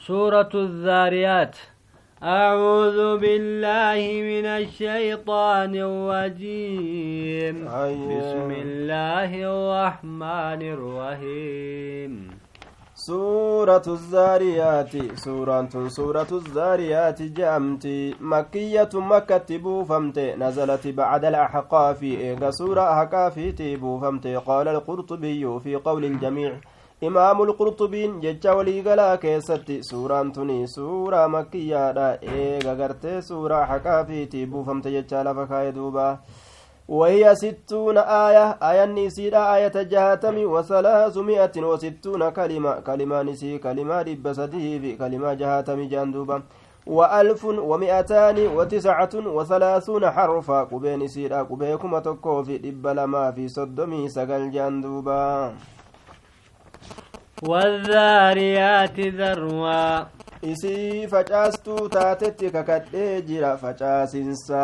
سورة الذاريات أعوذ بالله من الشيطان الرجيم أيوة. بسم الله الرحمن الرحيم سورة الزاريات سورة سورة الزاريات جامت مكية مكة تبو فمت نزلت بعد الأحقاف إيه سورة أحقاف فمت قال القرطبي في قول الجميع imaamul qurxubiin jecha waliigalaa keessatti suuraan tuni suuraa makkiyyaadha eega gartee suuraa haqaafiitii buufamte jecha lafa kaa'e duuba وهي ستون آية آية نسيرة آية جهاتم وثلاثمائة وستون كلمة كلمة نسي كلمة ربسته في كلمة جهاتم جندوبا وألف ومئتان وتسعة وثلاثون حرفا قبي نسيرة قبيكم تكو في رب لما في صدمي سقل جندوبا والذاريات ذروا isii facaastuu taatetti kakadhee jira facaasinsa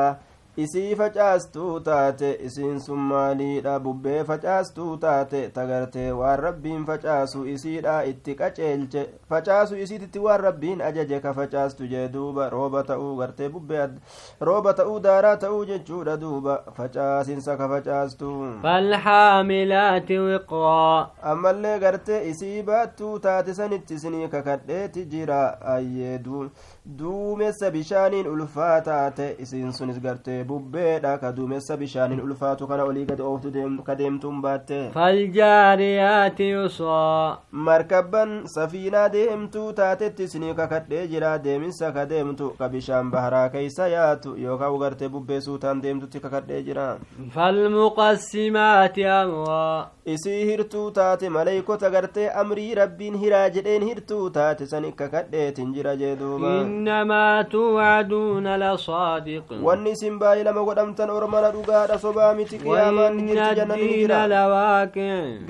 isii facaastuu taate isiin sun maaliidha bubbee facaastuu taate tagartee waan rabbiin facaasu isiidha itti qaceelche facaasu isiititti waan rabbiin ajaje ka facaastu jee rooba ta'uu gartee bubbee rooba ta'uu daaraa ta'uu jechuudha duuba facaasinsa ka facaastu ammallee gartee isii baattuu taate sanitti isinii kakadheeti jira ayyee duumessa bishaaniin ulfaa taate isiin sunis gartee bubbeedha ka duumessa bishaaniin ulfaatu kana olii gad ooftu ka deemtuun baatte faljaariyaati yusoo markabban safiinaa deemtuu taatetti isinii kakadhee jira deemisa ka deemtu ka bishaan baharaa keeysa yaatu yookaa ugarte bubbee suutaan deemtutti kakadhee jira falmuqassimaati amraa isii hirtuu taate maleeykota gartee amrii rabbiin hiraa jedheen hirtuu taate san ikka jira jee duuba innamaa tuwaduuna lasaadiq wanni isin baa والله لما قدمتن أرمنا رقاد صبا متي قياما نجرت جنة نجرا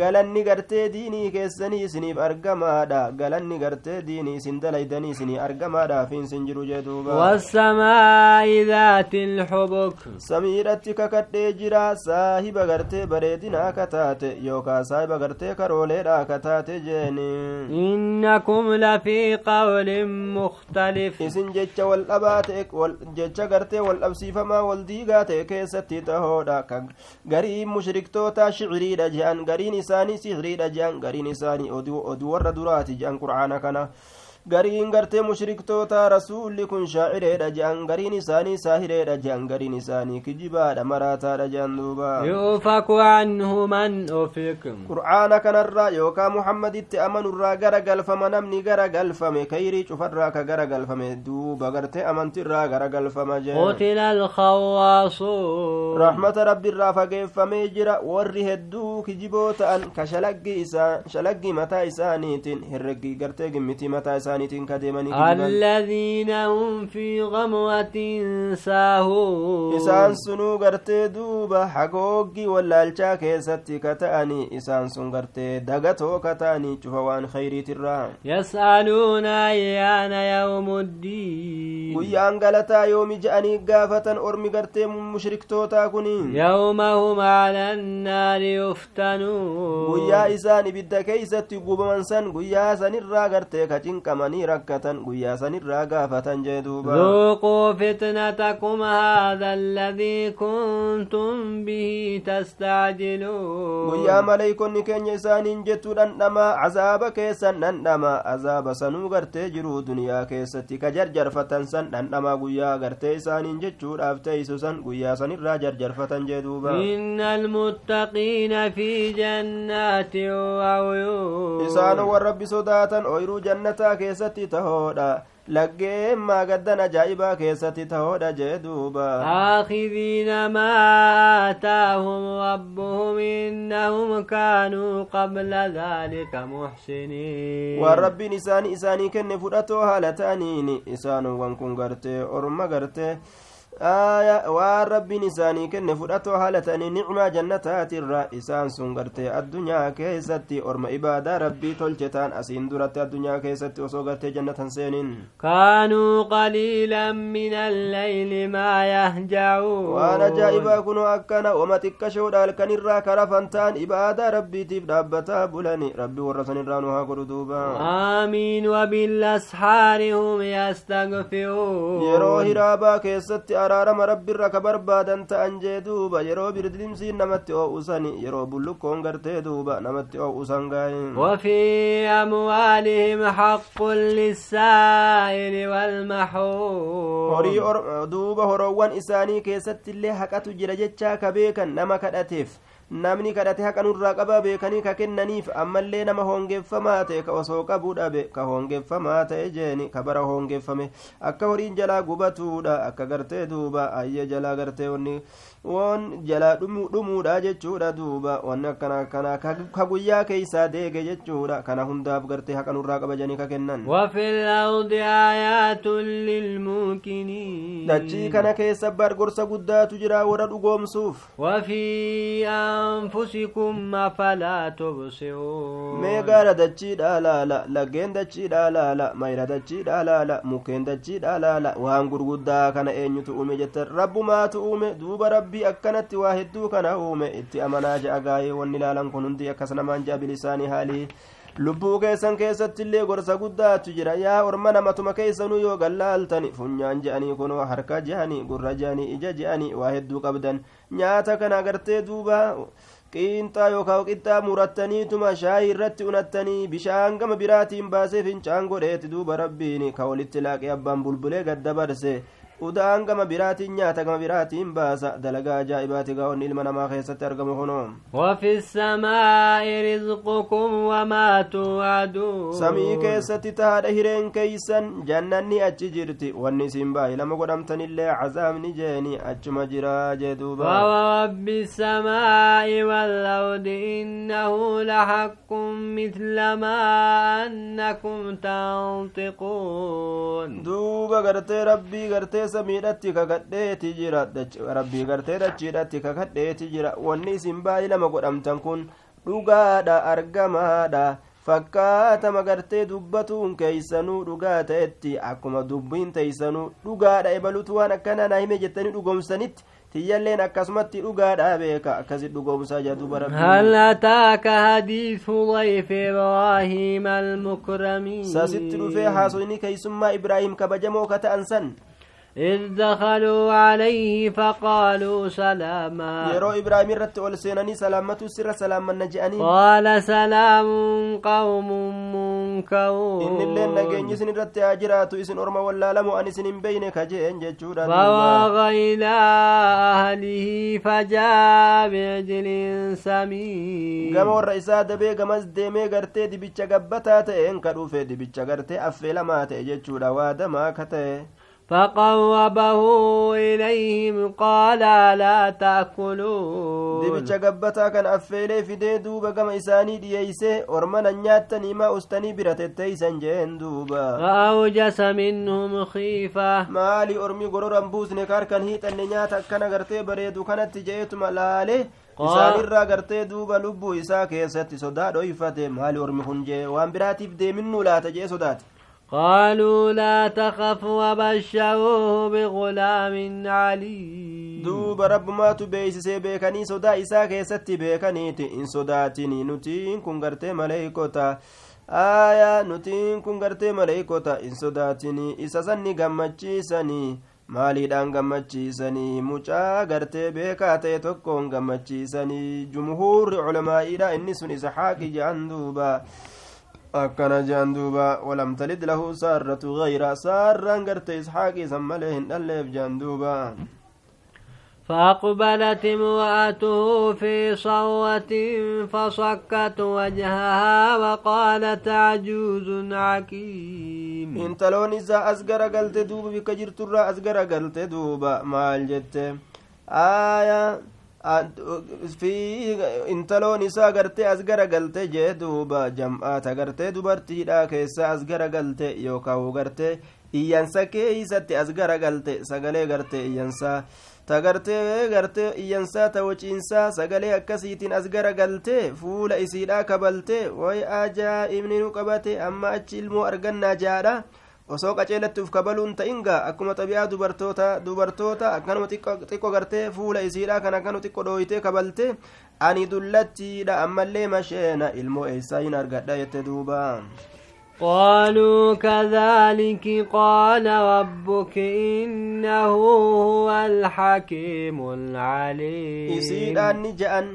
قالني قرتي ديني كيسني سنيب أرقمادا قالني قرتي ديني سندليدني سني أرقمادا فين سنجرو جدوبا والسماء ذات الحبك سميرتي ككتي جرا صاحب قرتي بريدنا كتاتي يوكا صاحب قرتي كروليدا كتاتي جيني إنكم لفي قول مختلف إسن جتش والأباتك جتش قرتي والأبسيفما وال ol diigaa ta'e keessatti tahoodha ka gariin mushriktoota shiciriidha jehan gariin isaanii sihiriidha jehan gariin isaanii oduu warra duraati jehan qur'aana kana gariin gartee mushriktoota rasuulli kun shaacireedha jean gariin isaanii saahireedha jean gariin isaanii kijibaadha maraataadha jean duuba ufik qur'aana kanarraa yookaa muhammaditti amanurraa gara galfama namni gara galfame kayrii cufarraa ka gara galfame duuba gartee amantirraa gara galfama jequtila alkhawaasun rahmata rabbiirraa fageeffamee jira warri hedduu kijiboo ta'an ka shalaggii mataa isaaniitiin herregii gartee gimmiti mataa isaa إسانيتين كديمني الذين هم في غموة ساهون إسان سنو غرتي دوبا حقوقي ولا الشاكي ستي كتاني إسان سن غرتي دغتو كتاني شفوان خيري ترى يسألون أيان يوم الدين ويان غلطا يوم جاني قافة أرمي غرتي مشرك توتا كنين يوم هم على النار يفتنون ويا إسان بدكيستي قبمن سن ويا سن الراغرتي كتنكما deemanii rakkatan guyyaa sanirraa gaafatan jee duuba zuuquu fitnatakum haadha alladii kuntum bihi tastaajiluun guyyaa maleeykonni keenya isaaniin jettuu dhandhama azaaba keessan dhandhama azaaba sanuu gartee jiru duniyaa keessatti ka jarjarfatan san dhandhama guyyaa gartee isaaniin jechuudhaaf teeysu san guyyaa sanirraa jarjarfatan jee duuba inna almuttaqiina fi jannaati wa'uyuun isaan warra rabbi ooyiruu jannataa keessa keessatti tahoodha laggeemmaa gaddan ajaa'ibaa keessatti tahoodha jee duuba aakhidiina maa aataahum rabbuhum innahum kaanuu qabla dhaalika muxsiniin waan rabbiin isaanii isaanii kenne fudhatoo haala ta'aniin isaanowwan kun gartee orma gartee aaya waan rabbiin isaanii kenne fudhatoo haala ta'anii nicmaa jannataatirra isaan sun gartee addunyaa keessatti orma ibaadaa rabbii tolchetaan asiin duratti addunyaa keessatti osoo gartee jannatan seeniin kaanuu qaliilan min alleyli maa yahja'uun waan ajaa'ibaa kunoo akkana wama xiqqashoodha halkanirraa karafan ta'an ibaadaa rabbiitiif dhaabbataa bulani rabbi warra sanirraa nu haa godhu duuba aamiin wabilashaari hum yastagfiruun yeroo hiraabaa keessatti araarama rabbiirra ka barbaadan ta'an jee duuba yeroo birdilimsiin namatti oo'usan yeroo bullukkoon gartee duuba namatti oo'usan gaayin وفي أموالهم حق للسائل والمحروم horii duuba horoowwan isaanii keessatti haqatu jira jechaa ka beekan nama kadhateef namni kadhate haqa nurraa qabaa beekanii ka kennaniif ammallee nama hoongeffamaa ta'e ka osoo qabuu dhabe ka hoongeffamaa ta'e jeeni ka bara hoongeffame akka horiin jalaa gubatuudha akka gartee duuba ayye jalaa gartee wonni won jalaa dhumuudha jechuudha duuba wanni akkana akkana ka guyyaa keeysaa deege jechuudha kana hundaaf gartee haqa nurraa qaba janii ka kennan dachii kana keessa bargorsa guddaatu jira warra dhugoomsuuf أنفسكم أفلا تبصرون ميغارا دجيدا لا لا لغين دجيدا لا لا ميرا دجيدا لا لا مكين دجيدا لا لا وان غرغدا كان اينيو تومي جت رب ما تومي دوب ربي اكنت واحد دو كان اومي اتي امنا جاغاي ونلالن كنندي اكسنا من جاب لساني حالي lubbuu keessan keessatti illee gorsa guddaatu jira yaa orma namatuma keessanuu yoo gallaaltani funyaan je'anii kunoo harka je'anii gurra je'anii ija je'anii waa hedduu kabdan nyaata kana agartee duuba qiinxaa yookaan qixxaa murattaniituma shaayii irratti unattanii bishaan gama biraatiin baasee fincaan godheeti duuba rabbiin ka walitti laaqee abbaan bulbulee gadda barse uda'aan gama biraatiin nyaata gama biraatiin baasa dalagaa ajaa'ibaati gaa'onni ilma namaa keessatti argamu kunoo wafi samaa'i rizqukum wamaa tuwaaduun samii keessatti tahaadha hireen keeysan jannanni achi jirti wanni isin baay'ilama godhamtanillee cazaabni jeeni achuma jiraa jee duuba wawarabbi samaa'i walawdi innahu lahaqqun mithla maa annakum tantiquun duuba gartee rabbii gartee samiidhatti kakadheeti jira rabbii gartee dachiidhatti kakadheeti jira wanni isin baay'ee lama godhamtan kun dhugaadha argamaadha fakkaatama gartee dubbatuun keeysanuu dhugaa ta'etti akkuma dubbiin teeysanuu dhugaadha ebalutu waan akkana naa hime jettanii dhugoomsanitti tiyyalleen akkasumatti dhugaadha beeka akkasi dhugoomsaa jedhuba rabbihal ataaka hadiisu dayfi ibraahiima almukramiin sasitti dhufee haasoyni keeysummaa ibraahiim kabajamoo ka ta'an san إذ دخلوا عليه فقالوا سلاما يرو إبراهيم رت أول سيناني سلامة سر سلاما نجأني قال سلام قوم منكرون إن اللين نجين يسن رت أجرات إسن أرما ولا لم أن سن بينك جين جتورا فواغ إلى أهله فجاء بعجل سمين قام الرئيسة دبي قمز ديمي قرتي دي بيتشا قبتا تئن كروفي دي بيتشا قرتي أفلا ما تئجتورا وادا كتئ فقربه إليهم قال لا تأكلون دبيتش قبتا كان أفيلي في دي دوبا كما إساني دييسي ورمنا نياتا نيما أستني براتتي سنجين دوبا فأوجس منهم خيفة مالي أرمي قرر أمبوز نكار كان هيتا نياتا كان غرتي بريدو كانت تجيت ملالي isaan irraa gartee duuba lubbuu isaa keessatti sodaa dhoyfate maali ormi hunjee waan biraatiif deeminnuu laata jee sodaate قالوا لا تخف وبشروه بغلام duuba دوuba rabbumaatu beeysisee beekanii sodaa isaa keessatti beekaniiti in sodaatini nutiin kun gartee maleeykota ayaa nutiin kun gartee maleeykota in sodaatini isa sanni gammachiisanii maaliidhaan gammachiisanii mucaa gartee beekaa ta'e tokkoon gammachiisanii jumhuurri culamaa'iidha inni sun isa haaqi jedhan duuba akkana jean duuba walam talid lahu saarratu gayra saarraan garte isxaaqi isan malee hin dhalleef jean duuba فأقبلت امرأته في صرة فصكت وجهها وقالت عجوز عكيم انت لون إذا أزقر قلت دوبا بك جرت الرأ أزقر قلت دوبا ما الجت آية intaloon isaa gartee as garagalte jee duuba jam'aata gartee dubartiidha keessa as garagalte yookaan gartee iyyansa keeysatti as garagalte sagalee gartee iyyansaa ta gartee gartee iyyansaa ta wociinsaa sagalee akkasiitiin as garagalte fuula isiidha kabalte way ajaa'ibni nu qabate amma achi ilmoo argannaa jaadha osoo qaceelatti kabaluun ta'inga akkuma xabiyaa dubartoota dubartoota akkanuma xiqqo gartee fuula isiidha kan akkanu xiqqo dhooyitee kabalte ani dullattiidha ammallee masheena ilmoo eessaa hin argadha jette duuba قالوا كذلك قال ربك إنه هو الحكيم العليم إسيدان نجأن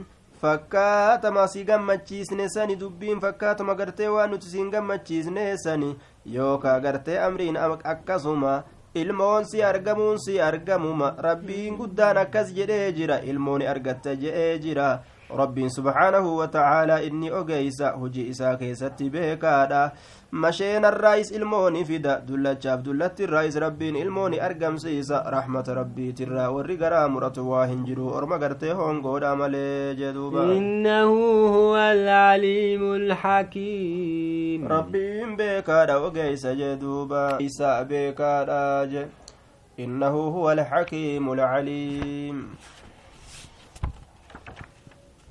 fakkaatama asii gammachiisne sani dubbiin fakkaatuma gartee waan nuti siin gammachiisne sani yookaa gartee amriin akkasuma ilmoon si argamuun si argamuma rabbiin guddaan akkas jedhee jira ilmoon argatta jedhee jira rabbiin subhaanahu watacaalaa inni ogeeysa hojii isaa keessatti beekaadha masheenarraayis ilmooni fida dullachaaf dullattirraayis rabbiin ilmooni argamsiisa rahmata rabbiitirraa warri garaa muratu waa hin jiru orma gartee hongoodha malee jeduubainnahu huwa alaliimu lhakiim rabbiin beekaadha ogeeysa jeduuba isa beekaadha je innahu huwa alhakiimu lcaliim